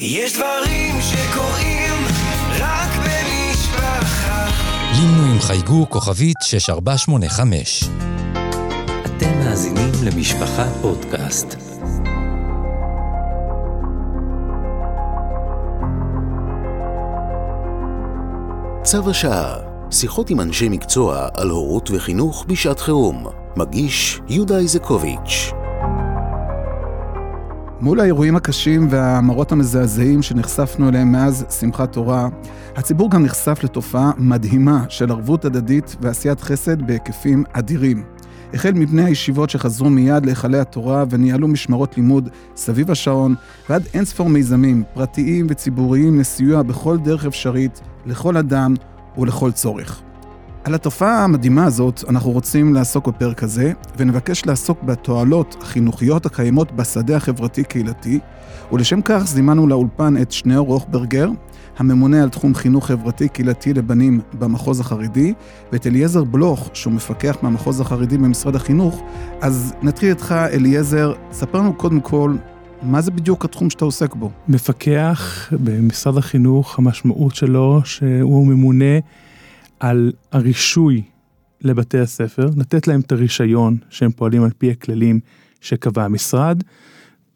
יש דברים שקורים רק במשפחה. לינו עם חייגו כוכבית 6485. אתם מאזינים למשפחה פודקאסט. צו השעה, שיחות עם אנשי מקצוע על הורות וחינוך בשעת חירום. מגיש יהודה איזקוביץ'. מול האירועים הקשים והמראות המזעזעים שנחשפנו אליהם מאז שמחת תורה, הציבור גם נחשף לתופעה מדהימה של ערבות הדדית ועשיית חסד בהיקפים אדירים. החל מבני הישיבות שחזרו מיד להיכלי התורה וניהלו משמרות לימוד סביב השעון, ועד אינספור מיזמים פרטיים וציבוריים לסיוע בכל דרך אפשרית, לכל אדם ולכל צורך. על התופעה המדהימה הזאת אנחנו רוצים לעסוק בפרק הזה, ונבקש לעסוק בתועלות החינוכיות הקיימות בשדה החברתי-קהילתי, ולשם כך זימנו לאולפן את שניאור רוכברגר, הממונה על תחום חינוך חברתי-קהילתי לבנים במחוז החרדי, ואת אליעזר בלוך, שהוא מפקח מהמחוז החרדי במשרד החינוך. אז נתחיל איתך, אליעזר, ספר לנו קודם כל, מה זה בדיוק התחום שאתה עוסק בו? מפקח במשרד החינוך, המשמעות שלו שהוא ממונה על הרישוי לבתי הספר, לתת להם את הרישיון שהם פועלים על פי הכללים שקבע המשרד,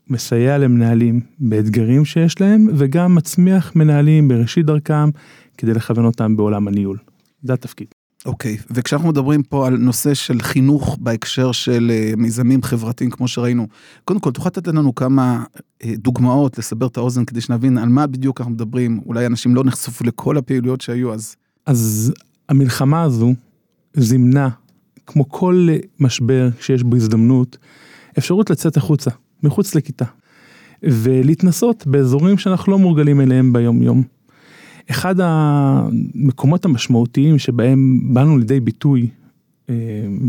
מסייע למנהלים באתגרים שיש להם, וגם מצמיח מנהלים בראשית דרכם כדי לכוון אותם בעולם הניהול. זה התפקיד. אוקיי, okay. וכשאנחנו מדברים פה על נושא של חינוך בהקשר של uh, מיזמים חברתיים כמו שראינו, קודם כל תוכל לתת לנו כמה uh, דוגמאות, לסבר את האוזן כדי שנבין על מה בדיוק אנחנו מדברים, אולי אנשים לא נחשפו לכל הפעילויות שהיו אז. אז המלחמה הזו זימנה, כמו כל משבר שיש בו הזדמנות, אפשרות לצאת החוצה, מחוץ לכיתה, ולהתנסות באזורים שאנחנו לא מורגלים אליהם ביום יום. אחד המקומות המשמעותיים שבהם באנו לידי ביטוי אה,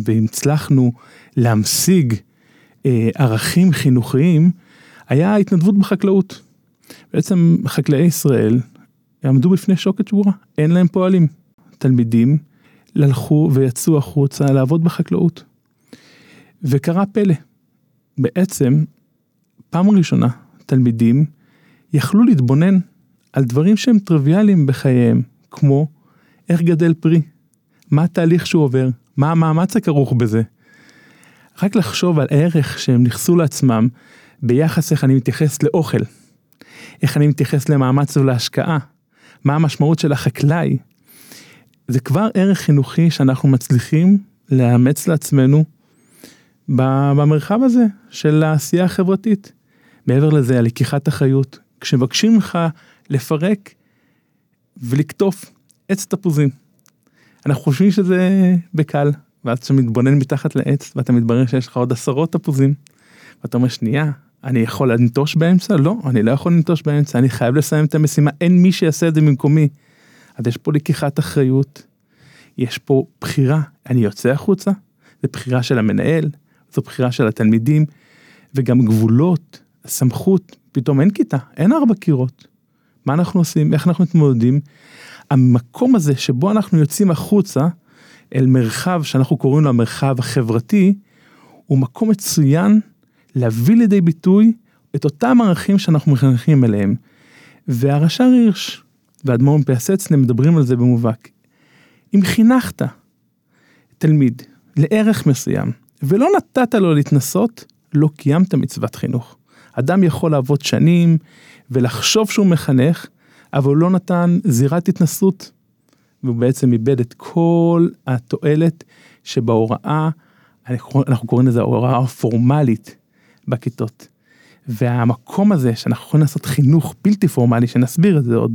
והצלחנו להמשיג אה, ערכים חינוכיים, היה ההתנדבות בחקלאות. בעצם חקלאי ישראל עמדו בפני שוקת שבורה, אין להם פועלים. תלמידים הלכו ויצאו החוצה לעבוד בחקלאות. וקרה פלא, בעצם פעם ראשונה תלמידים יכלו להתבונן על דברים שהם טריוויאליים בחייהם, כמו איך גדל פרי, מה התהליך שהוא עובר, מה המאמץ הכרוך בזה. רק לחשוב על הערך שהם ניכסו לעצמם ביחס איך אני מתייחס לאוכל, איך אני מתייחס למאמץ ולהשקעה, מה המשמעות של החקלאי. זה כבר ערך חינוכי שאנחנו מצליחים לאמץ לעצמנו במרחב הזה של העשייה החברתית. מעבר לזה, הלקיחת אחריות, כשמבקשים ממך לפרק ולקטוף עץ תפוזים. אנחנו חושבים שזה בקל, ואז אתה מתבונן מתחת לעץ ואתה מתברר שיש לך עוד עשרות תפוזים. ואתה אומר שנייה, אני יכול לנטוש באמצע? לא, אני לא יכול לנטוש באמצע, אני חייב לסיים את המשימה, אין מי שיעשה את זה במקומי. אז יש פה לקיחת אחריות, יש פה בחירה, אני יוצא החוצה, זה בחירה של המנהל, זו בחירה של התלמידים, וגם גבולות, סמכות, פתאום אין כיתה, אין ארבע קירות. מה אנחנו עושים, איך אנחנו מתמודדים. המקום הזה שבו אנחנו יוצאים החוצה אל מרחב שאנחנו קוראים לו המרחב החברתי, הוא מקום מצוין להביא לידי ביטוי את אותם ערכים שאנחנו מחנכים אליהם. והרש"ר הירש והאדמו"ר מפייסצנה מדברים על זה במובהק. אם חינכת תלמיד לערך מסוים ולא נתת לו להתנסות, לא קיימת מצוות חינוך. אדם יכול לעבוד שנים ולחשוב שהוא מחנך, אבל הוא לא נתן זירת התנסות. והוא בעצם איבד את כל התועלת שבהוראה, אנחנו קוראים לזה ההוראה הפורמלית בכיתות. והמקום הזה שאנחנו יכולים לעשות חינוך בלתי פורמלי, שנסביר את זה עוד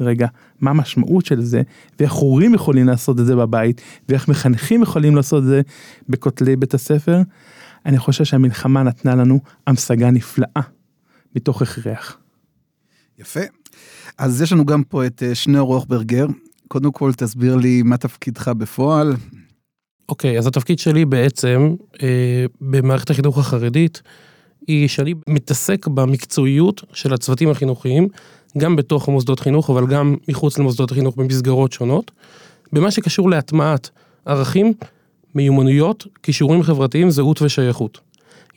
רגע, מה המשמעות של זה, ואיך הורים יכולים לעשות את זה בבית, ואיך מחנכים יכולים לעשות את זה בכותלי בית הספר, אני חושב שהמלחמה נתנה לנו המשגה נפלאה מתוך הכרח. יפה. אז יש לנו גם פה את אה, שניאור רוכברגר. קודם כל תסביר לי מה תפקידך בפועל. אוקיי, okay, אז התפקיד שלי בעצם אה, במערכת החינוך החרדית, היא שאני מתעסק במקצועיות של הצוותים החינוכיים, גם בתוך מוסדות חינוך, אבל גם מחוץ למוסדות החינוך במסגרות שונות, במה שקשור להטמעת ערכים, מיומנויות, כישורים חברתיים, זהות ושייכות.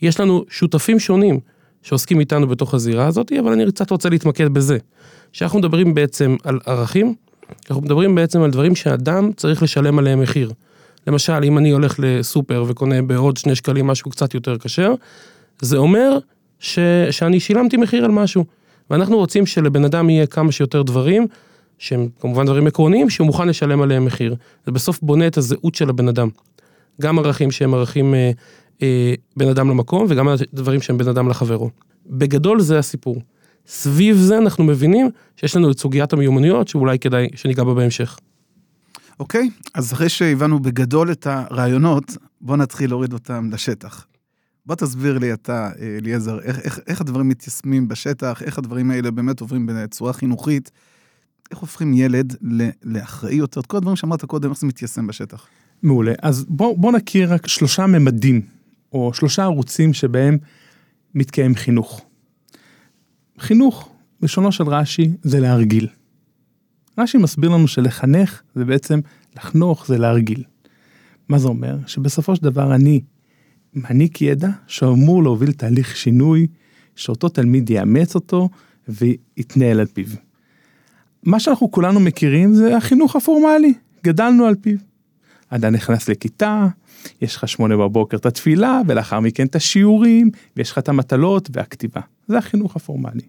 יש לנו שותפים שונים שעוסקים איתנו בתוך הזירה הזאת, אבל אני קצת רוצה להתמקד בזה. כשאנחנו מדברים בעצם על ערכים, אנחנו מדברים בעצם על דברים שאדם צריך לשלם עליהם מחיר. למשל, אם אני הולך לסופר וקונה בעוד שני שקלים משהו קצת יותר כשר, זה אומר ש, שאני שילמתי מחיר על משהו. ואנחנו רוצים שלבן אדם יהיה כמה שיותר דברים, שהם כמובן דברים עקרוניים, שהוא מוכן לשלם עליהם מחיר. זה בסוף בונה את הזהות של הבן אדם. גם ערכים שהם ערכים אה, אה, בין אדם למקום, וגם דברים שהם בין אדם לחברו. בגדול זה הסיפור. סביב זה אנחנו מבינים שיש לנו את סוגיית המיומנויות, שאולי כדאי שניגע בה בהמשך. אוקיי, אז אחרי שהבנו בגדול את הרעיונות, בוא נתחיל להוריד אותם לשטח. בוא תסביר לי אתה, אה, אליעזר, איך, איך, איך הדברים מתיישמים בשטח, איך הדברים האלה באמת עוברים בצורה חינוכית, איך הופכים ילד לאחראי יותר, את כל הדברים שאמרת קודם, איך זה מתיישם בשטח. מעולה. אז בוא, בוא נכיר רק שלושה ממדים, או שלושה ערוצים שבהם מתקיים חינוך. חינוך, בלשונו של רש"י, זה להרגיל. רש"י מסביר לנו שלחנך זה בעצם לחנוך, זה להרגיל. מה זה אומר? שבסופו של דבר אני מעניק ידע שאמור להוביל תהליך שינוי, שאותו תלמיד יאמץ אותו ויתנהל על פיו. מה שאנחנו כולנו מכירים זה החינוך הפורמלי, גדלנו על פיו. אדם נכנס לכיתה, יש לך שמונה בבוקר את התפילה, ולאחר מכן את השיעורים, ויש לך את המטלות והכתיבה. זה החינוך הפורמלי.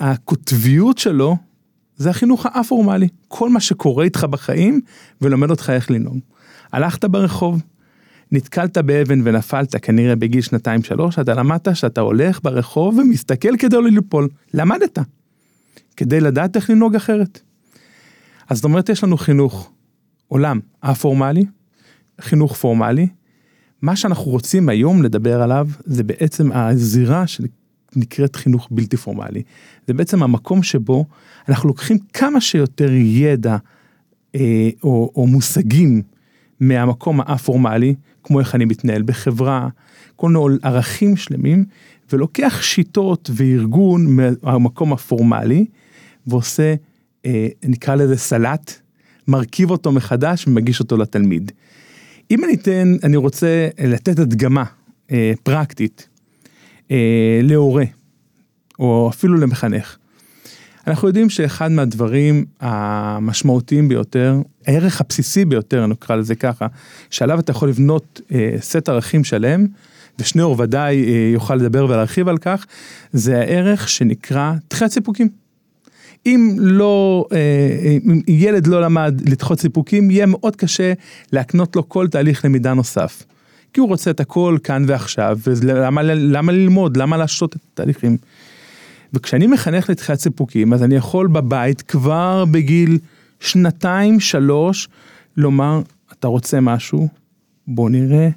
הקוטביות שלו זה החינוך האפורמלי, כל מה שקורה איתך בחיים ולומד אותך איך לנהוג. הלכת ברחוב, נתקלת באבן ונפלת כנראה בגיל שנתיים שלוש, אתה למדת שאתה הולך ברחוב ומסתכל כדי לא ליפול, למדת. כדי לדעת איך לנהוג אחרת. אז זאת אומרת יש לנו חינוך עולם א-פורמלי, חינוך פורמלי. מה שאנחנו רוצים היום לדבר עליו זה בעצם הזירה שנקראת חינוך בלתי פורמלי. זה בעצם המקום שבו אנחנו לוקחים כמה שיותר ידע אה, או, או מושגים מהמקום הא-פורמלי, כמו איך אני מתנהל בחברה, כל מיני ערכים שלמים, ולוקח שיטות וארגון מהמקום הפורמלי, ועושה, אה, נקרא לזה סלט, מרכיב אותו מחדש ומגיש אותו לתלמיד. אם אני אתן, אני רוצה לתת הדגמה אה, פרקטית אה, להורה, או אפילו למחנך. אנחנו יודעים שאחד מהדברים המשמעותיים ביותר, הערך הבסיסי ביותר, נקרא לזה ככה, שעליו אתה יכול לבנות אה, סט ערכים שלם, ושניאור ודאי אה, יוכל לדבר ולהרחיב על כך, זה הערך שנקרא תחיית סיפוקים. אם לא, אה, אם ילד לא למד לדחות סיפוקים, יהיה מאוד קשה להקנות לו כל תהליך למידה נוסף. כי הוא רוצה את הכל כאן ועכשיו, ולמה למה ללמוד, למה להשתות את התהליכים. וכשאני מחנך לתחיית סיפוקים, אז אני יכול בבית כבר בגיל שנתיים, שלוש, לומר, אתה רוצה משהו? בוא נראה.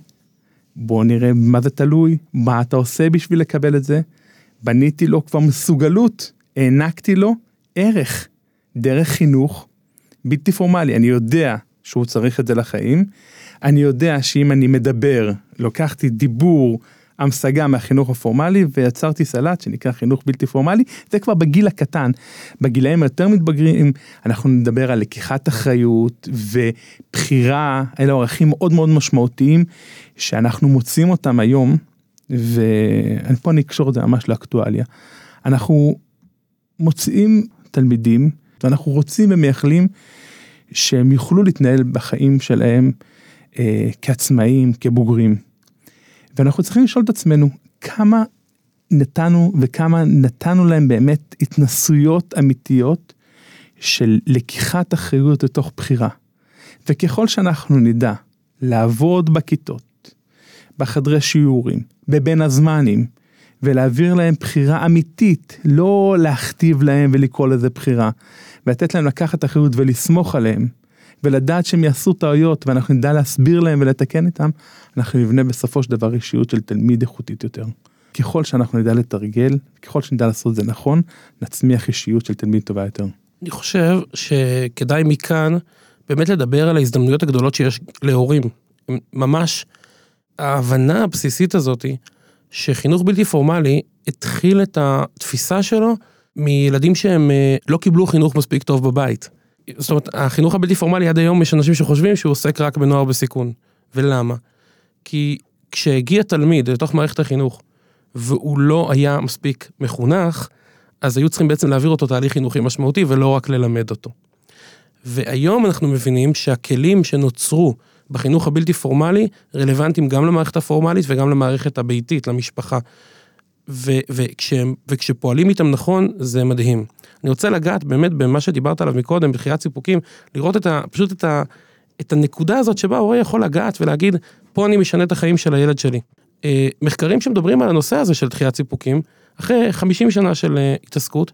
בוא נראה מה זה תלוי, מה אתה עושה בשביל לקבל את זה. בניתי לו כבר מסוגלות, הענקתי לו ערך דרך חינוך בלתי פורמלי. אני יודע שהוא צריך את זה לחיים, אני יודע שאם אני מדבר, לוקחתי דיבור, המשגה מהחינוך הפורמלי ויצרתי סלט שנקרא חינוך בלתי פורמלי, זה כבר בגיל הקטן. בגילאים היותר מתבגרים אנחנו נדבר על לקיחת אחריות ובחירה, אלה ערכים מאוד מאוד משמעותיים שאנחנו מוצאים אותם היום, ופה אני אקשור את זה ממש לאקטואליה. אנחנו מוצאים תלמידים ואנחנו רוצים ומייחלים שהם יוכלו להתנהל בחיים שלהם אה, כעצמאים, כבוגרים. ואנחנו צריכים לשאול את עצמנו, כמה נתנו וכמה נתנו להם באמת התנסויות אמיתיות של לקיחת אחריות לתוך בחירה. וככל שאנחנו נדע לעבוד בכיתות, בחדרי שיעורים, בבין הזמנים, ולהעביר להם בחירה אמיתית, לא להכתיב להם ולקרוא לזה בחירה, ולתת להם לקחת אחריות ולסמוך עליהם, ולדעת שהם יעשו טעויות ואנחנו נדע להסביר להם ולתקן איתם, אנחנו נבנה בסופו של דבר אישיות של תלמיד איכותית יותר. ככל שאנחנו נדע לתרגל, ככל שנדע לעשות זה נכון, נצמיח אישיות של תלמיד טובה יותר. אני חושב שכדאי מכאן באמת לדבר על ההזדמנויות הגדולות שיש להורים. ממש ההבנה הבסיסית הזאתי, שחינוך בלתי פורמלי התחיל את התפיסה שלו מילדים שהם אה, לא קיבלו חינוך מספיק טוב בבית. זאת אומרת, החינוך הבלתי פורמלי עד היום יש אנשים שחושבים שהוא עוסק רק בנוער בסיכון. ולמה? כי כשהגיע תלמיד לתוך מערכת החינוך, והוא לא היה מספיק מחונך, אז היו צריכים בעצם להעביר אותו תהליך חינוכי משמעותי ולא רק ללמד אותו. והיום אנחנו מבינים שהכלים שנוצרו בחינוך הבלתי פורמלי רלוונטיים גם למערכת הפורמלית וגם למערכת הביתית, למשפחה. ו- וכשהם, וכשפועלים איתם נכון, זה מדהים. אני רוצה לגעת באמת במה שדיברת עליו מקודם, בחיית סיפוקים, לראות את ה, פשוט את, ה, את הנקודה הזאת שבה ההורה יכול לגעת ולהגיד, פה אני משנה את החיים של הילד שלי. אה, מחקרים שמדברים על הנושא הזה של דחיית סיפוקים, אחרי 50 שנה של אה, התעסקות,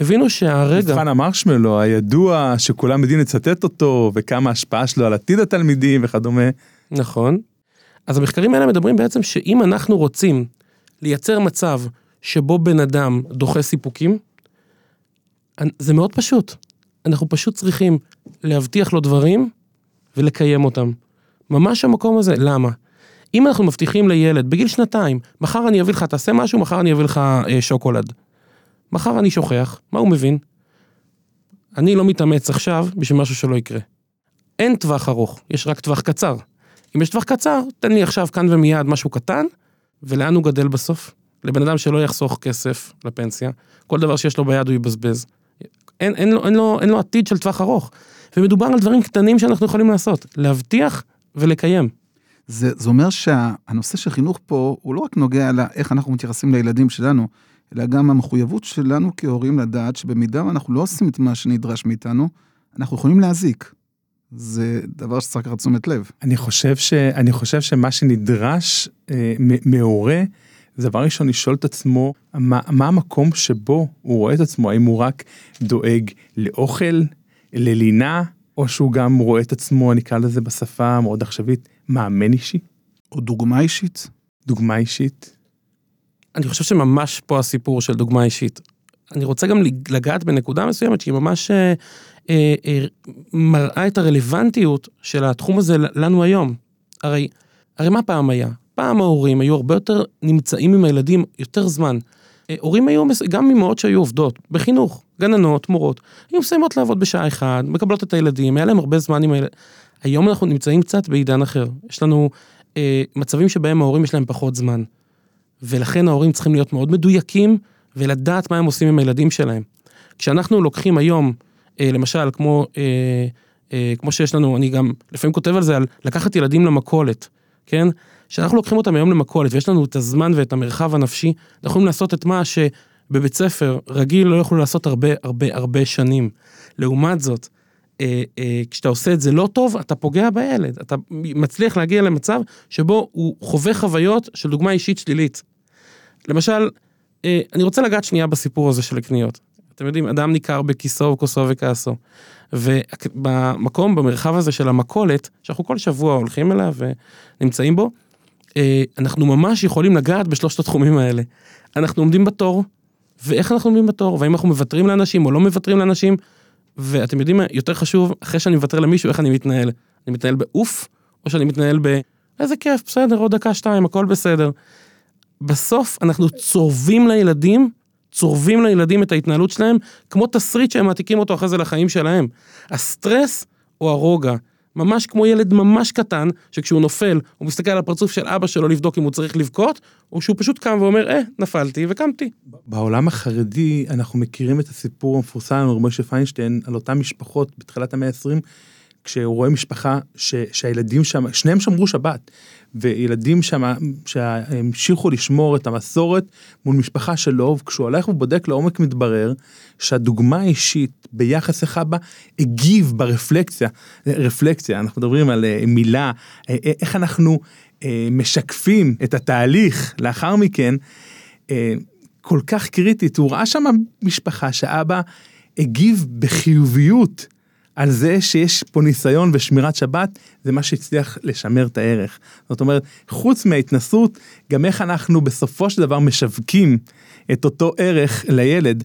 הבינו שהרגע... מבחן המרשמלו הידוע שכולם יודעים לצטט אותו וכמה השפעה שלו על עתיד התלמידים וכדומה. נכון. אז המחקרים האלה מדברים בעצם שאם אנחנו רוצים לייצר מצב שבו בן אדם דוחה סיפוקים, זה מאוד פשוט. אנחנו פשוט צריכים להבטיח לו דברים ולקיים אותם. ממש המקום הזה, למה? אם אנחנו מבטיחים לילד בגיל שנתיים, מחר אני אביא לך, תעשה משהו, מחר אני אביא לך אה, שוקולד. מחר אני שוכח, מה הוא מבין? אני לא מתאמץ עכשיו בשביל משהו שלא יקרה. אין טווח ארוך, יש רק טווח קצר. אם יש טווח קצר, תן לי עכשיו כאן ומיד משהו קטן, ולאן הוא גדל בסוף? לבן אדם שלא יחסוך כסף לפנסיה, כל דבר שיש לו ביד הוא יבזבז. אין, אין, לו, אין, לו, אין לו עתיד של טווח ארוך. ומדובר על דברים קטנים שאנחנו יכולים לעשות, להבטיח ולקיים. זה, זה אומר שהנושא של חינוך פה, הוא לא רק נוגע לאיך אנחנו מתייחסים לילדים שלנו, אלא גם המחויבות שלנו כהורים לדעת שבמידה ואנחנו לא עושים את מה שנדרש מאיתנו, אנחנו יכולים להזיק. זה דבר שצריך לקחת תשומת לב. אני חושב, ש, אני חושב שמה שנדרש אה, מהורה, זה דבר ראשון לשאול את עצמו מה, מה המקום שבו הוא רואה את עצמו, האם הוא רק דואג לאוכל, ללינה, או שהוא גם רואה את עצמו, אני אקרא לזה בשפה המאוד עכשווית, מאמן אישי. או דוגמה אישית. דוגמה אישית. אני חושב שממש פה הסיפור של דוגמה אישית. אני רוצה גם לגעת בנקודה מסוימת שהיא ממש אה, מראה את הרלוונטיות של התחום הזה לנו היום. הרי, הרי מה פעם היה? פעם ההורים היו הרבה יותר נמצאים עם הילדים יותר זמן. אה, הורים היו, גם אמהות שהיו עובדות, בחינוך, גננות, מורות, היו מסיימות לעבוד בשעה אחת, מקבלות את הילדים, היה להם הרבה זמן עם הילדים. היום אנחנו נמצאים קצת בעידן אחר. יש לנו אה, מצבים שבהם ההורים יש להם פחות זמן. ולכן ההורים צריכים להיות מאוד מדויקים ולדעת מה הם עושים עם הילדים שלהם. כשאנחנו לוקחים היום, אה, למשל, כמו, אה, אה, כמו שיש לנו, אני גם לפעמים כותב על זה, על לקחת ילדים למכולת, כן? כשאנחנו לוקחים אותם היום למכולת ויש לנו את הזמן ואת המרחב הנפשי, אנחנו יכולים לעשות את מה שבבית ספר רגיל לא יכולו לעשות הרבה הרבה הרבה שנים. לעומת זאת, אה, אה, כשאתה עושה את זה לא טוב, אתה פוגע בילד. אתה מצליח להגיע למצב שבו הוא חווה חוויות של דוגמה אישית שלילית. למשל, אה, אני רוצה לגעת שנייה בסיפור הזה של קניות. אתם יודעים, אדם ניכר בכיסו, כוסו וכעסו. ובמקום, במרחב הזה של המכולת, שאנחנו כל שבוע הולכים אליו ונמצאים בו, אה, אנחנו ממש יכולים לגעת בשלושת התחומים האלה. אנחנו עומדים בתור, ואיך אנחנו עומדים בתור, והאם אנחנו מוותרים לאנשים או לא מוותרים לאנשים, ואתם יודעים מה, יותר חשוב, אחרי שאני מוותר למישהו, איך אני מתנהל. אני מתנהל באוף, או שאני מתנהל ב... איזה כיף, בסדר, עוד דקה, שתיים, הכל בסדר. בסוף אנחנו צורבים לילדים, צורבים לילדים את ההתנהלות שלהם, כמו תסריט שהם מעתיקים אותו אחרי זה לחיים שלהם. הסטרס או הרוגע. ממש כמו ילד ממש קטן, שכשהוא נופל, הוא מסתכל על הפרצוף של אבא שלו לבדוק אם הוא צריך לבכות, או שהוא פשוט קם ואומר, אה, נפלתי וקמתי. בעולם החרדי אנחנו מכירים את הסיפור המפורסם עם משה פיינשטיין על אותן משפחות בתחילת המאה ה-20, כשהוא רואה משפחה ש, שהילדים שם, שניהם שמרו שבת, וילדים שם שהמשיכו לשמור את המסורת מול משפחה שלו, וכשהוא הולך ובודק לעומק מתברר שהדוגמה האישית ביחס לך בה הגיב ברפלקציה, רפלקציה, אנחנו מדברים על אה, מילה, אה, אה, איך אנחנו משקפים את התהליך לאחר מכן, כל כך קריטית, הוא ראה שם משפחה שאבא הגיב בחיוביות על זה שיש פה ניסיון ושמירת שבת, זה מה שהצליח לשמר את הערך. זאת אומרת, חוץ מההתנסות, גם איך אנחנו בסופו של דבר משווקים את אותו ערך לילד.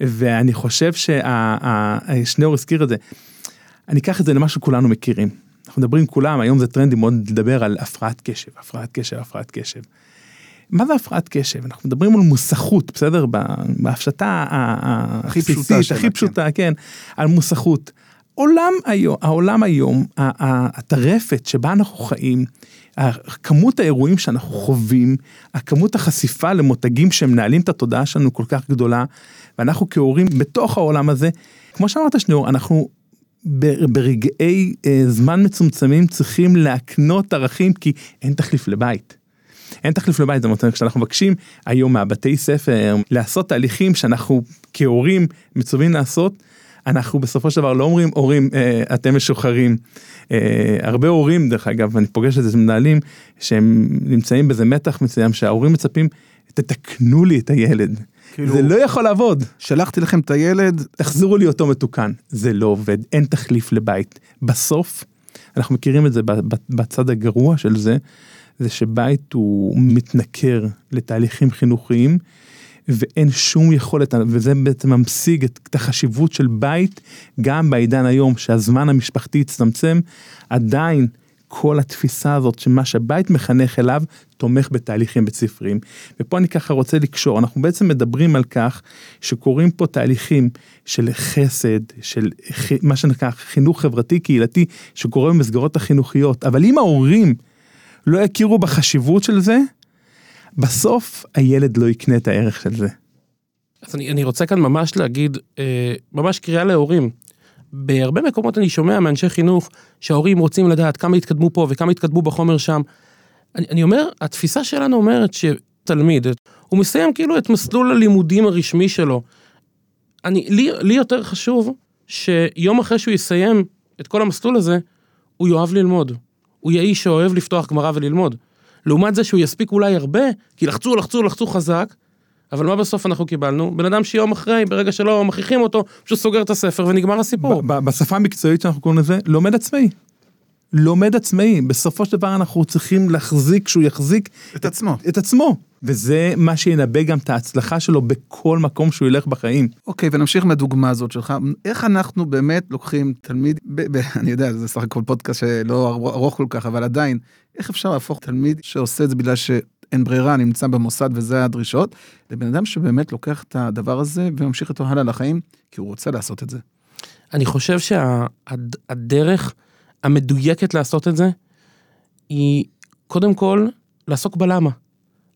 ואני חושב ששניאור הזכיר את זה. אני אקח את זה למה שכולנו מכירים. אנחנו מדברים כולם, היום זה טרנדי מאוד לדבר על הפרעת קשב, הפרעת קשב, הפרעת קשב. מה זה הפרעת קשב? אנחנו מדברים על מוסכות, בסדר? בהפשטה הכי פשוטה, הכי פשוטה, כן, על מוסכות. עולם היום, העולם היום, הטרפת שבה אנחנו חיים, כמות האירועים שאנחנו חווים, הכמות החשיפה למותגים שמנהלים את התודעה שלנו כל כך גדולה, ואנחנו כהורים בתוך העולם הזה, כמו שאמרת שניאור, אנחנו ברגעי אה, זמן מצומצמים צריכים להקנות ערכים כי אין תחליף לבית. אין תחליף לבית, זאת אומרת, כשאנחנו מבקשים היום מהבתי ספר לעשות תהליכים שאנחנו כהורים מצווים לעשות, אנחנו בסופו של דבר לא אומרים הורים אה, אתם משוחררים. אה, הרבה הורים דרך אגב אני פוגש את זה מנהלים שהם נמצאים באיזה מתח מסוים שההורים מצפים תתקנו לי את הילד. כאילו- זה לא יכול לעבוד. שלחתי לכם את הילד, תחזירו לי אותו מתוקן. זה לא עובד, אין תחליף לבית. בסוף, אנחנו מכירים את זה בצד הגרוע של זה, זה שבית הוא מתנכר לתהליכים חינוכיים, ואין שום יכולת, וזה בעצם ממשיג את, החשיבות של בית, גם בעידן היום, שהזמן המשפחתי הצטמצם, עדיין כל התפיסה הזאת שמה שבית מחנך אליו תומך בתהליכים בית ספריים. ופה אני ככה רוצה לקשור, אנחנו בעצם מדברים על כך שקורים פה תהליכים של חסד, של מה שנקרא חינוך חברתי קהילתי, שקורה במסגרות החינוכיות, אבל אם ההורים לא יכירו בחשיבות של זה, בסוף הילד לא יקנה את הערך של זה. אז אני, אני רוצה כאן ממש להגיד, אה, ממש קריאה להורים. בהרבה מקומות אני שומע מאנשי חינוך שההורים רוצים לדעת כמה התקדמו פה וכמה התקדמו בחומר שם. אני, אני אומר, התפיסה שלנו אומרת שתלמיד, הוא מסיים כאילו את מסלול הלימודים הרשמי שלו. אני, לי, לי יותר חשוב שיום אחרי שהוא יסיים את כל המסלול הזה, הוא יאהב ללמוד. הוא יהיה איש שאוהב לפתוח גמרא וללמוד. לעומת זה שהוא יספיק אולי הרבה, כי לחצו, לחצו, לחצו חזק, אבל מה בסוף אנחנו קיבלנו? בן אדם שיום אחרי, ברגע שלא מכריחים אותו, פשוט סוגר את הספר ונגמר הסיפור. בשפה המקצועית שאנחנו קוראים לזה, לומד עצמאי. לומד עצמאי, בסופו של דבר אנחנו צריכים להחזיק, שהוא יחזיק את עצמו. את עצמו. וזה מה שינבא גם את ההצלחה שלו בכל מקום שהוא ילך בחיים. אוקיי, ונמשיך מהדוגמה הזאת שלך. איך אנחנו באמת לוקחים תלמיד, ב- ב- אני יודע, זה סך הכל פודקאסט שלא ארוך- כל כך, אבל עדיין, איך אפשר להפוך תלמיד שעושה את זה בגלל שאין ברירה, נמצא במוסד וזה הדרישות, לבן אדם שבאמת לוקח את הדבר הזה וממשיך איתו הלאה לחיים, כי הוא רוצה לעשות את זה. אני חושב שהדרך המדויקת לעשות את זה, היא קודם כל לעסוק בלמה.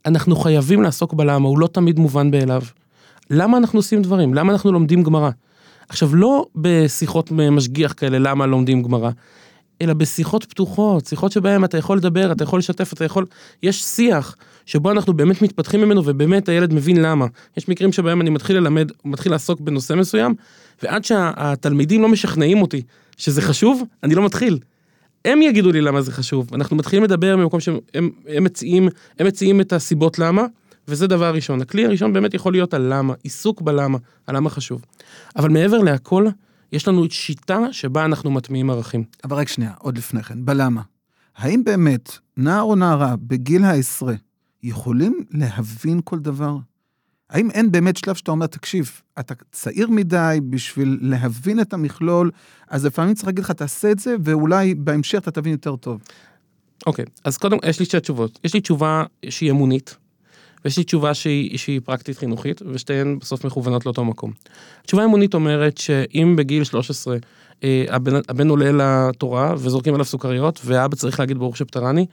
אנחנו חייבים לעסוק בלמה, הוא לא תמיד מובן מאליו. למה אנחנו עושים דברים? למה אנחנו לומדים גמרא? עכשיו, לא בשיחות משגיח כאלה, למה לומדים גמרא, אלא בשיחות פתוחות, שיחות שבהן אתה יכול לדבר, אתה יכול לשתף, אתה יכול... יש שיח שבו אנחנו באמת מתפתחים ממנו, ובאמת הילד מבין למה. יש מקרים שבהם אני מתחיל ללמד, מתחיל לעסוק בנושא מסוים, ועד שהתלמידים לא משכנעים אותי שזה חשוב, אני לא מתחיל. הם יגידו לי למה זה חשוב. אנחנו מתחילים לדבר ממקום שהם הם, הם מציעים, הם מציעים את הסיבות למה, וזה דבר ראשון. הכלי הראשון באמת יכול להיות הלמה, עיסוק בלמה, הלמה חשוב. אבל מעבר להכל, יש לנו שיטה שבה אנחנו מטמיעים ערכים. אבל רק שנייה, עוד לפני כן, בלמה. האם באמת נער או נערה בגיל העשרה יכולים להבין כל דבר? האם אין באמת שלב שאתה אומר, תקשיב, אתה צעיר מדי בשביל להבין את המכלול, אז לפעמים צריך להגיד לך, תעשה את זה, ואולי בהמשך אתה תבין יותר טוב. אוקיי, אז קודם, יש לי שתי תשובות. יש לי תשובה שהיא אמונית, ויש לי תשובה שהיא, שהיא פרקטית חינוכית, ושתיהן בסוף מכוונות לאותו מקום. התשובה האמונית אומרת שאם בגיל 13 אה, הבן, הבן עולה לתורה וזורקים עליו סוכריות, והאבא צריך להגיד ברוך שפטרני,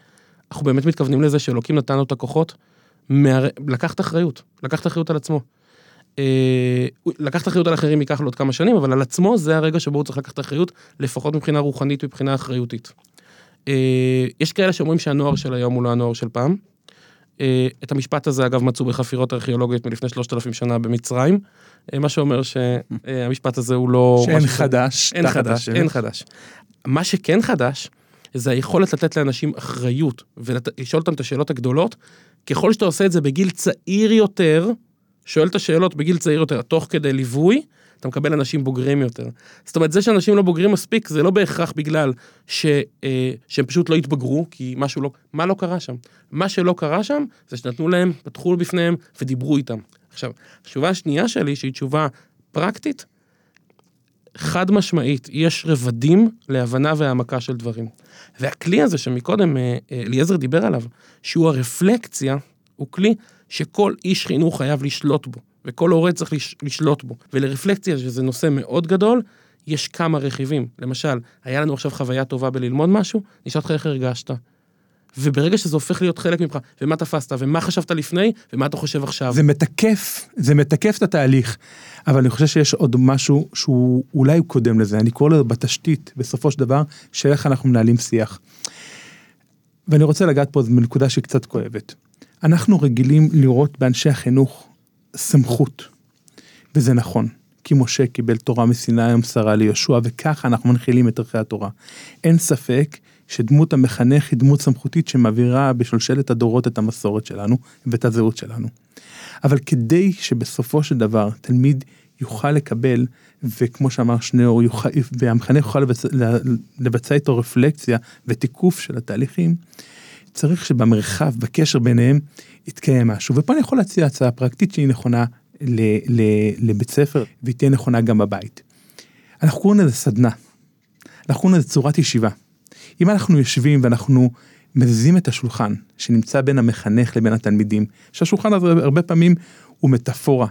אנחנו באמת מתכוונים לזה שאלוקים נתן לו את הכוחות, מהר... לקחת אחריות, לקחת אחריות על עצמו. אה, לקחת אחריות על אחרים ייקח לו עוד כמה שנים, אבל על עצמו זה הרגע שבו הוא צריך לקחת אחריות, לפחות מבחינה רוחנית, מבחינה אחריותית. אה, יש כאלה שאומרים שהנוער של היום הוא לא הנוער של פעם. אה, את המשפט הזה אגב מצאו בחפירות ארכיאולוגיות מלפני 3,000 שנה במצרים, אה, מה שאומר שהמשפט הזה הוא לא... שאין חדש. אין חדש. אין חדש. מה שכן חדש, זה היכולת לתת לאנשים אחריות ולשאול אותם את השאלות הגדולות. ככל שאתה עושה את זה בגיל צעיר יותר, שואל את השאלות בגיל צעיר יותר, תוך כדי ליווי, אתה מקבל אנשים בוגרים יותר. זאת אומרת, זה שאנשים לא בוגרים מספיק, זה לא בהכרח בגלל ש, אה, שהם פשוט לא התבגרו, כי משהו לא, מה לא קרה שם? מה שלא קרה שם, זה שנתנו להם, פתחו בפניהם ודיברו איתם. עכשיו, התשובה השנייה שלי, שהיא תשובה פרקטית, חד משמעית, יש רבדים להבנה והעמקה של דברים. והכלי הזה שמקודם אה, אה, אליעזר דיבר עליו, שהוא הרפלקציה, הוא כלי שכל איש חינוך חייב לשלוט בו, וכל הורה צריך לש, לשלוט בו. ולרפלקציה, שזה נושא מאוד גדול, יש כמה רכיבים. למשל, היה לנו עכשיו חוויה טובה בללמוד משהו, נשאל אותך איך הרגשת. וברגע שזה הופך להיות חלק ממך, ומה תפסת, ומה חשבת לפני, ומה אתה חושב עכשיו. זה מתקף, זה מתקף את התהליך, אבל אני חושב שיש עוד משהו שהוא אולי הוא קודם לזה, אני קורא לזה בתשתית, בסופו של דבר, של איך אנחנו מנהלים שיח. ואני רוצה לגעת פה בנקודה שהיא קצת כואבת. אנחנו רגילים לראות באנשי החינוך סמכות, וזה נכון. כי משה קיבל תורה מסיני ומסרה ליהושע, וככה אנחנו מנחילים את ערכי התורה. אין ספק שדמות המחנך היא דמות סמכותית שמעבירה בשלשלת הדורות את המסורת שלנו ואת הזהות שלנו. אבל כדי שבסופו של דבר תלמיד יוכל לקבל, וכמו שאמר שניאור, והמחנך יוכל לבצע, לבצע איתו רפלקציה ותיקוף של התהליכים, צריך שבמרחב, בקשר ביניהם, יתקיים משהו. ופה אני יכול להציע הצעה פרקטית שהיא נכונה ל, ל, לבית ספר, והיא תהיה נכונה גם בבית. אנחנו קוראים לזה סדנה. אנחנו קוראים לזה צורת ישיבה. אם אנחנו יושבים ואנחנו מזיזים את השולחן שנמצא בין המחנך לבין התלמידים, שהשולחן הזה הרבה פעמים הוא מטאפורה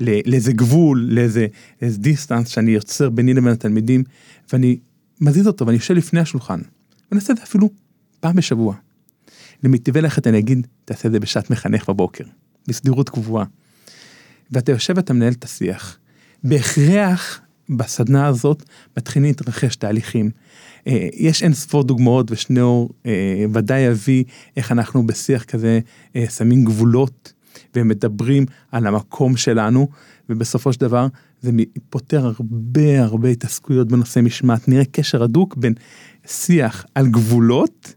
לאיזה גבול, לאיזה, דיסטנס שאני יוצר ביני לבין התלמידים, ואני מזיז אותו ואני יושב לפני השולחן, ואני אעשה את זה אפילו פעם בשבוע. למיטיבי לכת אני אגיד, תעשה את זה בשעת מחנך בבוקר, בסדירות קבועה. ואתה יושב ואתה מנהל את השיח. בהכרח בסדנה הזאת מתחילים להתרחש תהליכים. אה, יש אין ספור דוגמאות ושניאור אה, ודאי יביא איך אנחנו בשיח כזה אה, שמים גבולות ומדברים על המקום שלנו ובסופו של דבר זה פותר הרבה הרבה התעסקויות בנושא משמעת נראה קשר הדוק בין שיח על גבולות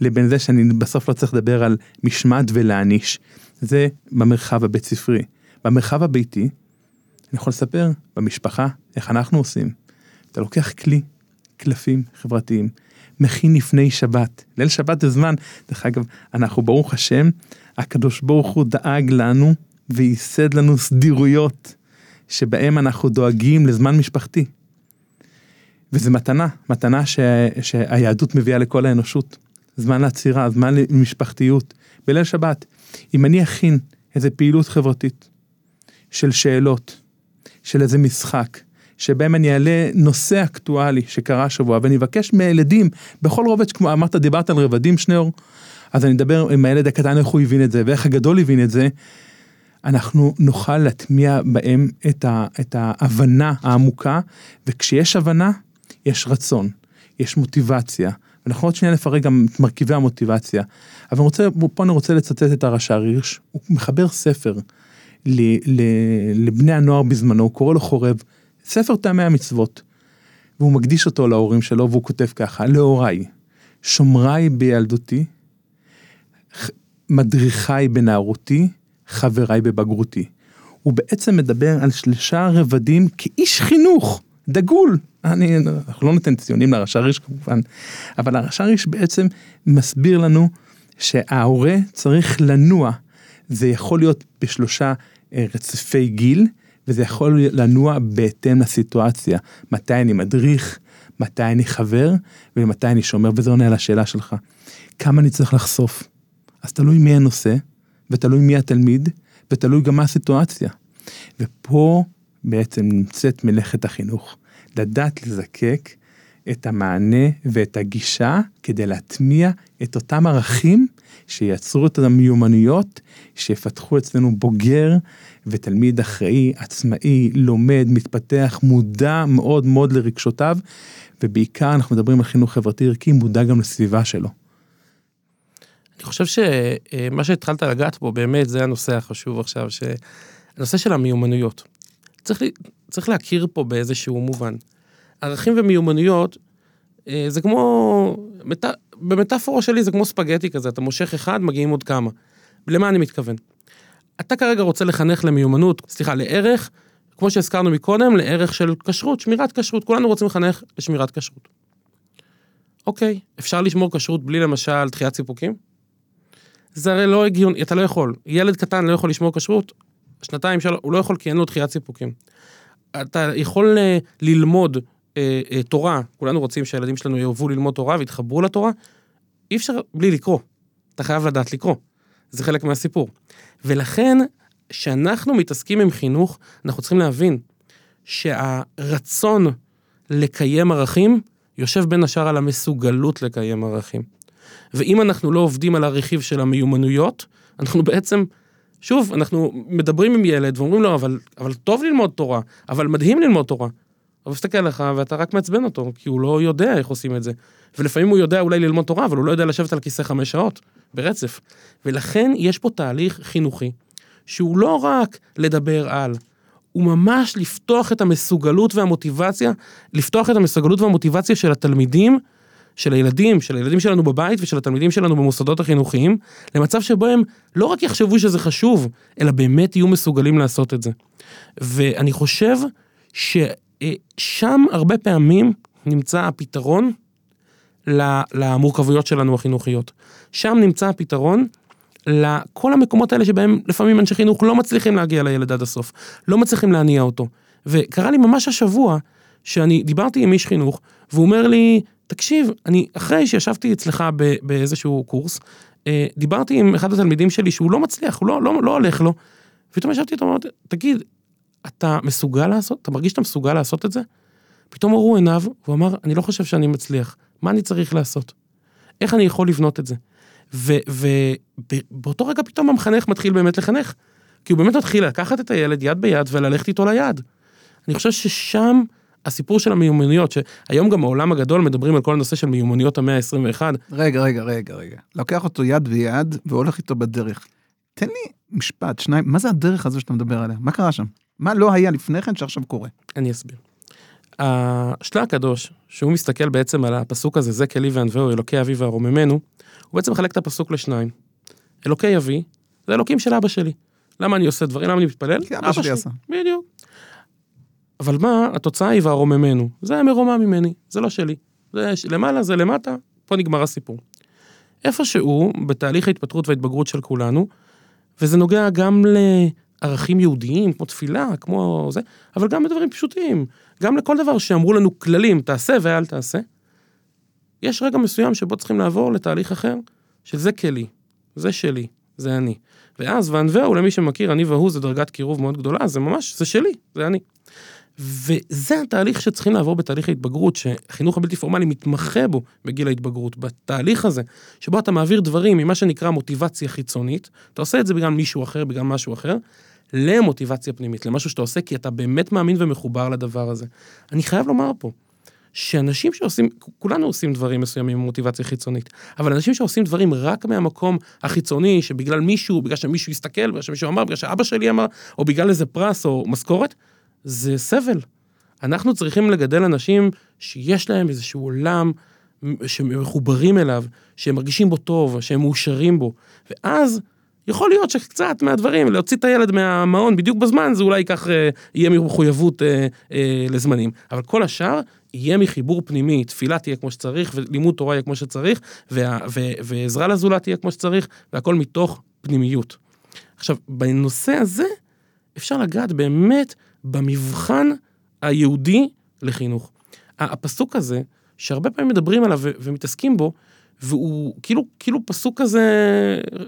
לבין זה שאני בסוף לא צריך לדבר על משמעת ולהעניש. זה במרחב הבית ספרי. במרחב הביתי, אני יכול לספר במשפחה איך אנחנו עושים. אתה לוקח כלי, קלפים חברתיים, מכין לפני שבת. ליל שבת זה זמן, דרך אגב, אנחנו ברוך השם, הקדוש ברוך הוא דאג לנו וייסד לנו סדירויות שבהם אנחנו דואגים לזמן משפחתי. וזה מתנה, מתנה ש... שהיהדות מביאה לכל האנושות. זמן לעצירה, זמן למשפחתיות. בליל שבת, אם אני אכין איזה פעילות חברתית של שאלות, של איזה משחק, שבהם אני אעלה נושא אקטואלי שקרה השבוע, ואני אבקש מהילדים, בכל רובד, כמו אמרת, דיברת על רבדים שניאור, אז אני אדבר עם הילד הקטן איך הוא הבין את זה, ואיך הגדול הבין את זה, אנחנו נוכל להטמיע בהם את, ה, את ההבנה העמוקה, וכשיש הבנה, יש רצון, יש מוטיבציה. אנחנו עוד שנייה נפרק גם את מרכיבי המוטיבציה. אבל אני רוצה, פה אני רוצה לצטט את הרש"ר הירש, הוא מחבר ספר ל, ל, לבני הנוער בזמנו, הוא קורא לו חורב, ספר טעמי המצוות. והוא מקדיש אותו להורים שלו, והוא כותב ככה, להוריי, שומריי בילדותי, מדריכיי בנערותי, חבריי בבגרותי. הוא בעצם מדבר על שלושה רבדים כאיש חינוך, דגול. אני, אנחנו לא ניתן ציונים לרש"ר ריש כמובן, אבל הרש"ר ריש בעצם מסביר לנו שההורה צריך לנוע, זה יכול להיות בשלושה אה, רצפי גיל, וזה יכול לנוע בהתאם לסיטואציה, מתי אני מדריך, מתי אני חבר, ומתי אני שומר, וזה עונה על השאלה שלך. כמה אני צריך לחשוף? אז תלוי מי הנושא, ותלוי מי התלמיד, ותלוי גם מה הסיטואציה. ופה בעצם נמצאת מלאכת החינוך. לדעת לזקק את המענה ואת הגישה כדי להטמיע את אותם ערכים שייצרו את המיומנויות, שיפתחו אצלנו בוגר ותלמיד אחראי, עצמאי, לומד, מתפתח, מודע מאוד מאוד לרגשותיו, ובעיקר אנחנו מדברים על חינוך חברתי ערכי, מודע גם לסביבה שלו. אני חושב שמה שהתחלת לגעת בו באמת זה הנושא החשוב עכשיו, שהנושא של המיומנויות. צריך, צריך להכיר פה באיזשהו מובן. ערכים ומיומנויות אה, זה כמו. במטאפורה שלי זה כמו ספגטי כזה, אתה מושך אחד, מגיעים עוד כמה. למה אני מתכוון? אתה כרגע רוצה לחנך למיומנות, סליחה, לערך, כמו שהזכרנו מקודם, לערך של כשרות, שמירת כשרות, כולנו רוצים לחנך לשמירת כשרות. אוקיי, אפשר לשמור כשרות בלי למשל דחיית סיפוקים? זה הרי לא הגיוני, אתה לא יכול. ילד קטן לא יכול לשמור כשרות, שנתיים, שלוש, הוא לא יכול כי אין לו דחיית סיפוקים. אתה יכול אה, ללמוד אה, אה, תורה, כולנו רוצים שהילדים שלנו יאהבו ללמוד תורה ויתחברו לתורה, אי אפשר בלי לקרוא. אתה חייב לדעת לקרוא. זה חלק מהסיפור. ולכן, כשאנחנו מתעסקים עם חינוך, אנחנו צריכים להבין שהרצון לקיים ערכים, יושב בין השאר על המסוגלות לקיים ערכים. ואם אנחנו לא עובדים על הרכיב של המיומנויות, אנחנו בעצם, שוב, אנחנו מדברים עם ילד ואומרים לו, אבל, אבל טוב ללמוד תורה, אבל מדהים ללמוד תורה. הוא מסתכל עליך ואתה רק מעצבן אותו, כי הוא לא יודע איך עושים את זה. ולפעמים הוא יודע אולי ללמוד תורה, אבל הוא לא יודע לשבת על כיסא חמש שעות ברצף. ולכן יש פה תהליך חינוכי, שהוא לא רק לדבר על, הוא ממש לפתוח את המסוגלות והמוטיבציה, לפתוח את המסוגלות והמוטיבציה של התלמידים, של הילדים, של הילדים שלנו בבית ושל התלמידים שלנו במוסדות החינוכיים, למצב שבו הם לא רק יחשבו שזה חשוב, אלא באמת יהיו מסוגלים לעשות את זה. ואני חושב ששם הרבה פעמים נמצא הפתרון למורכבויות שלנו החינוכיות. שם נמצא הפתרון לכל המקומות האלה שבהם לפעמים אנשי חינוך לא מצליחים להגיע לילד עד הסוף, לא מצליחים להניע אותו. וקרה לי ממש השבוע, שאני דיברתי עם איש חינוך, והוא אומר לי, תקשיב, אני, אחרי שישבתי אצלך באיזשהו קורס, אה, דיברתי עם אחד התלמידים שלי שהוא לא מצליח, הוא לא, לא, לא הולך לו, ופתאום ישבתי איתו תגיד, אתה מסוגל לעשות, אתה מרגיש שאתה מסוגל לעשות את זה? פתאום הורו עיניו, והוא אמר, אני לא חושב שאני מצליח, מה אני צריך לעשות? איך אני יכול לבנות את זה? ובאותו רגע פתאום המחנך מתחיל באמת לחנך. כי הוא באמת מתחיל לקחת את הילד יד ביד וללכת איתו ליד. אני חושב ששם הסיפור של המיומנויות, שהיום גם העולם הגדול מדברים על כל הנושא של מיומנויות המאה ה-21. רגע, רגע, רגע, רגע. לוקח אותו יד ביד והולך איתו בדרך. תן לי משפט, שניים, מה זה הדרך הזו שאתה מדבר עליה? מה קרה שם? מה לא היה לפני כן שעכשיו קורה? אני אסביר. השלה הקדוש, שהוא מסתכל בעצם על הפסוק הזה, זה כלי וענווהו, אלוקי אבי וארוממנו, הוא בעצם מחלק את הפסוק לשניים. אלוקי אבי, זה אלוקים של אבא שלי. למה אני עושה דברים? למה אני מתפלל? כי אבא שלי עשה. בדיוק. אבל מה, התוצאה היא וארוממנו. זה מרומם ממני, זה לא שלי. זה למעלה, זה למטה, פה נגמר הסיפור. איפשהו, בתהליך ההתפתחות וההתבגרות של כולנו, וזה נוגע גם לערכים יהודיים, כמו תפילה, כמו זה, אבל גם בדברים פשוטים. גם לכל דבר שאמרו לנו כללים, תעשה ואל תעשה. יש רגע מסוים שבו צריכים לעבור לתהליך אחר, שזה כלי, זה שלי, זה אני. ואז וענווהו, למי שמכיר, אני והוא זה דרגת קירוב מאוד גדולה, זה ממש, זה שלי, זה אני. וזה התהליך שצריכים לעבור בתהליך ההתבגרות, שהחינוך הבלתי פורמלי מתמחה בו בגיל ההתבגרות. בתהליך הזה, שבו אתה מעביר דברים ממה שנקרא מוטיבציה חיצונית, אתה עושה את זה בגלל מישהו אחר, בגלל משהו אחר, למוטיבציה פנימית, למשהו שאתה עושה כי אתה באמת מאמין ומחובר לדבר הזה. אני חייב לומר פה, שאנשים שעושים, כולנו עושים דברים מסוימים עם מוטיבציה חיצונית, אבל אנשים שעושים דברים רק מהמקום החיצוני, שבגלל מישהו, בגלל שמישהו הסתכל, בגלל שמישהו אמר, בגלל שאבא שלי אמר, או בגלל איזה פרס או משכורת, זה סבל. אנחנו צריכים לגדל אנשים שיש להם איזשהו עולם שמחוברים אליו, שהם מרגישים בו טוב, שהם מאושרים בו, ואז יכול להיות שקצת מהדברים, להוציא את הילד מהמעון בדיוק בזמן, זה אולי ייקח, אה, יהיה מחויבות אה, אה, לזמנים. אבל כל השאר יהיה מחיבור פנימי, תפילה תהיה כמו שצריך, ולימוד תורה יהיה כמו שצריך, וה, ו, ועזרה לזולת תהיה כמו שצריך, והכל מתוך פנימיות. עכשיו, בנושא הזה, אפשר לגעת באמת במבחן היהודי לחינוך. הפסוק הזה, שהרבה פעמים מדברים עליו ומתעסקים בו, והוא כאילו, כאילו פסוק כזה,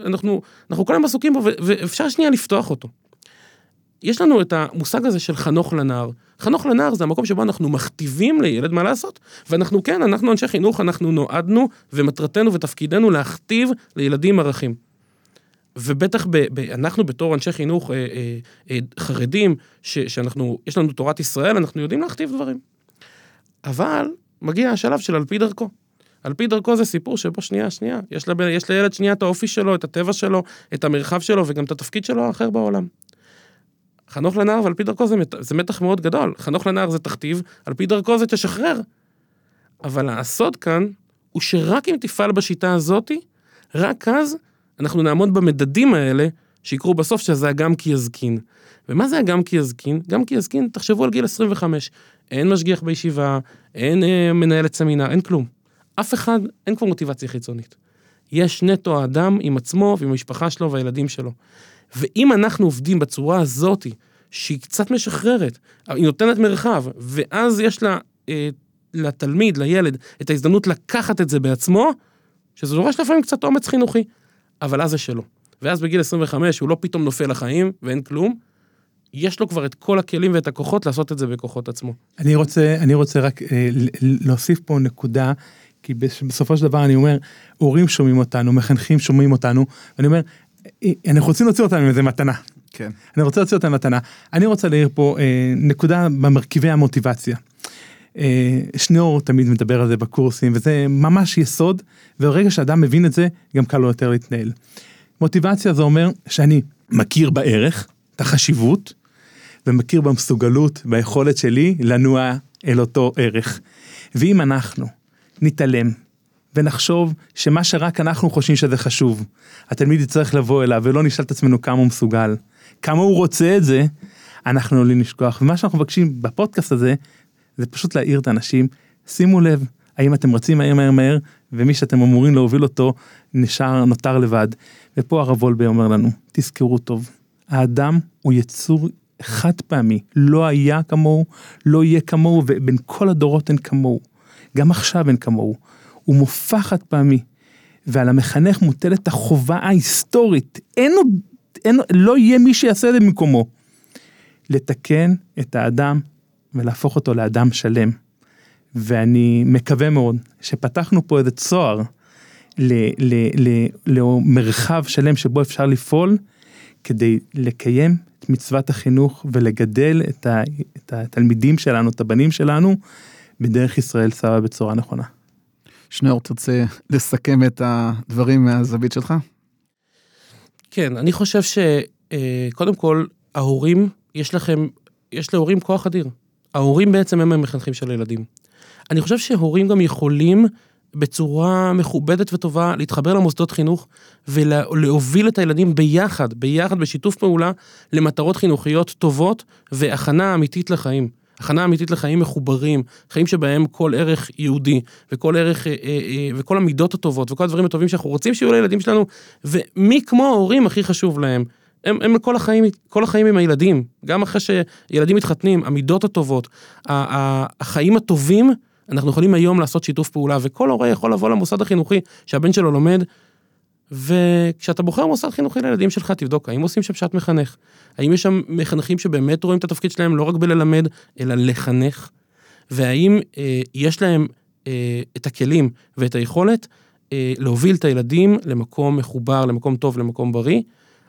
אנחנו, אנחנו כל היום עסוקים בו, ואפשר שנייה לפתוח אותו. יש לנו את המושג הזה של חנוך לנער. חנוך לנער זה המקום שבו אנחנו מכתיבים לילד מה לעשות. ואנחנו כן, אנחנו אנשי חינוך, אנחנו נועדנו, ומטרתנו ותפקידנו להכתיב לילדים ערכים. ובטח ב, ב, אנחנו בתור אנשי חינוך אה, אה, אה, חרדים, ש, שאנחנו, יש לנו תורת ישראל, אנחנו יודעים להכתיב דברים. אבל מגיע השלב של על פי דרכו. על פי דרכו זה סיפור שבו שנייה, שנייה, יש, לב, יש לילד שנייה את האופי שלו, את הטבע שלו, את המרחב שלו וגם את התפקיד שלו האחר בעולם. חנוך לנער ועל פי דרכו זה, זה מתח מאוד גדול. חנוך לנער זה תכתיב, על פי דרכו זה תשחרר. אבל הסוד כאן הוא שרק אם תפעל בשיטה הזאתי, רק אז אנחנו נעמוד במדדים האלה שיקרו בסוף שזה הגם כי יזקין. ומה זה הגם כי יזקין? גם כי יזקין, תחשבו על גיל 25. אין משגיח בישיבה, אין אה, מנהלת סמינר, אין כלום. אף אחד, אין כבר מוטיבציה חיצונית. יש נטו האדם עם עצמו ועם המשפחה שלו והילדים שלו. ואם אנחנו עובדים בצורה הזאתי, שהיא קצת משחררת, היא נותנת מרחב, ואז יש לה, אה, לתלמיד, לילד, את ההזדמנות לקחת את זה בעצמו, שזה דורש לפעמים קצת אומץ חינוכי, אבל אז זה שלו. ואז בגיל 25 הוא לא פתאום נופל לחיים ואין כלום, יש לו כבר את כל הכלים ואת הכוחות לעשות את זה בכוחות עצמו. אני רוצה, אני רוצה רק אה, להוסיף פה נקודה, כי בס- בסופו של דבר אני אומר, הורים שומעים אותנו, מחנכים שומעים אותנו, ואני אומר, אה, אנחנו רוצים להוציא אותם עם איזה מתנה. כן. אני רוצה להוציא אותם מתנה. אני רוצה להעיר פה אה, נקודה במרכיבי המוטיבציה. אה, שניאור תמיד מדבר על זה בקורסים, וזה ממש יסוד, וברגע שאדם מבין את זה, גם קל לו יותר להתנהל. מוטיבציה זה אומר שאני מכיר בערך, את החשיבות, ומכיר במסוגלות, ביכולת שלי לנוע אל אותו ערך. ואם אנחנו נתעלם ונחשוב שמה שרק אנחנו חושבים שזה חשוב, התלמיד יצטרך לבוא אליו ולא נשאל את עצמנו כמה הוא מסוגל, כמה הוא רוצה את זה, אנחנו עלולים לשכוח. ומה שאנחנו מבקשים בפודקאסט הזה, זה פשוט להעיר את האנשים, שימו לב, האם אתם רצים מהר מהר מהר, ומי שאתם אמורים להוביל אותו נשאר, נותר לבד. ופה הרב וולבה אומר לנו, תזכרו טוב, האדם הוא יצור חד פעמי, לא היה כמוהו, לא יהיה כמוהו, ובין כל הדורות אין כמוהו. גם עכשיו אין כמוהו. הוא מופע חד פעמי, ועל המחנך מוטלת החובה ההיסטורית, אין עוד, אין, לא יהיה מי שיעשה את זה במקומו. לתקן את האדם ולהפוך אותו לאדם שלם. ואני מקווה מאוד שפתחנו פה איזה צוהר למרחב שלם שבו אפשר לפעול כדי לקיים את מצוות החינוך ולגדל את, את התלמידים שלנו, את הבנים שלנו, בדרך ישראל סבא בצורה נכונה. שניאור, תרצה לסכם את הדברים מהזווית שלך? כן, אני חושב שקודם כל, ההורים, יש לכם, יש להורים כוח אדיר. ההורים בעצם הם המחנכים של הילדים. אני חושב שהורים גם יכולים בצורה מכובדת וטובה להתחבר למוסדות חינוך ולהוביל את הילדים ביחד, ביחד, בשיתוף פעולה, למטרות חינוכיות טובות והכנה אמיתית לחיים. הכנה אמיתית לחיים מחוברים, חיים שבהם כל ערך יהודי, וכל ערך, אה, אה, אה, וכל המידות הטובות, וכל הדברים הטובים שאנחנו רוצים שיהיו לילדים שלנו, ומי כמו ההורים הכי חשוב להם. הם, הם כל החיים, כל החיים עם הילדים, גם אחרי שילדים מתחתנים, המידות הטובות, החיים הטובים, אנחנו יכולים היום לעשות שיתוף פעולה, וכל הורה יכול לבוא למוסד החינוכי שהבן שלו לומד, וכשאתה בוחר מוסד חינוכי לילדים שלך, תבדוק האם עושים שם שעת מחנך, האם יש שם מחנכים שבאמת רואים את התפקיד שלהם לא רק בללמד, אלא לחנך, והאם אה, יש להם אה, את הכלים ואת היכולת אה, להוביל את הילדים למקום מחובר, למקום טוב, למקום בריא.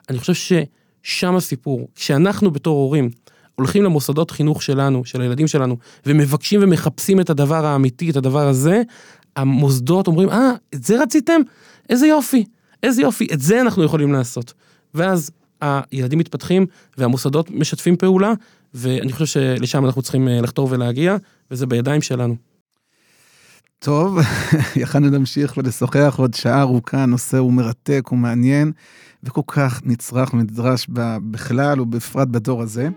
אני חושב ששם הסיפור. כשאנחנו בתור הורים הולכים למוסדות חינוך שלנו, של הילדים שלנו, ומבקשים ומחפשים את הדבר האמיתי, את הדבר הזה, המוסדות אומרים, אה, את זה רציתם? איזה יופי, איזה יופי, את זה אנחנו יכולים לעשות. ואז הילדים מתפתחים והמוסדות משתפים פעולה, ואני חושב שלשם אנחנו צריכים אה, לחתור ולהגיע, וזה בידיים שלנו. טוב, יכלנו להמשיך ולשוחח עוד שעה ארוכה, הנושא הוא מרתק, הוא מעניין, וכל כך נצרך ונדרש בכלל ובפרט בדור הזה.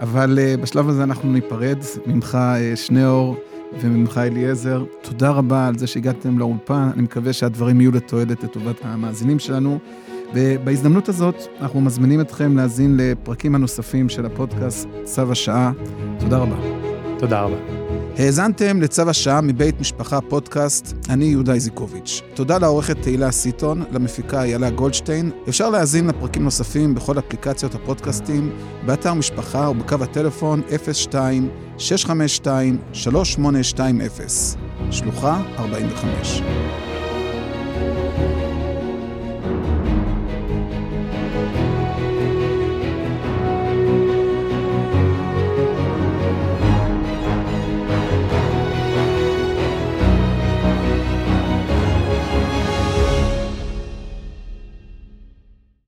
אבל uh, בשלב הזה אנחנו ניפרד ממך, uh, שניאור, וממך אליעזר. תודה רבה על זה שהגעתם לאולפן, אני מקווה שהדברים יהיו לתועלת לטובת המאזינים שלנו. ובהזדמנות הזאת, אנחנו מזמינים אתכם להאזין לפרקים הנוספים של הפודקאסט צו השעה. תודה רבה. תודה רבה. האזנתם לצו השעה מבית משפחה פודקאסט, אני יהודה איזיקוביץ'. תודה לעורכת תהילה סיטון, למפיקה איילה גולדשטיין. אפשר להאזין לפרקים נוספים בכל אפליקציות הפודקאסטים, באתר משפחה ובקו הטלפון 02-652-3820, שלוחה 45.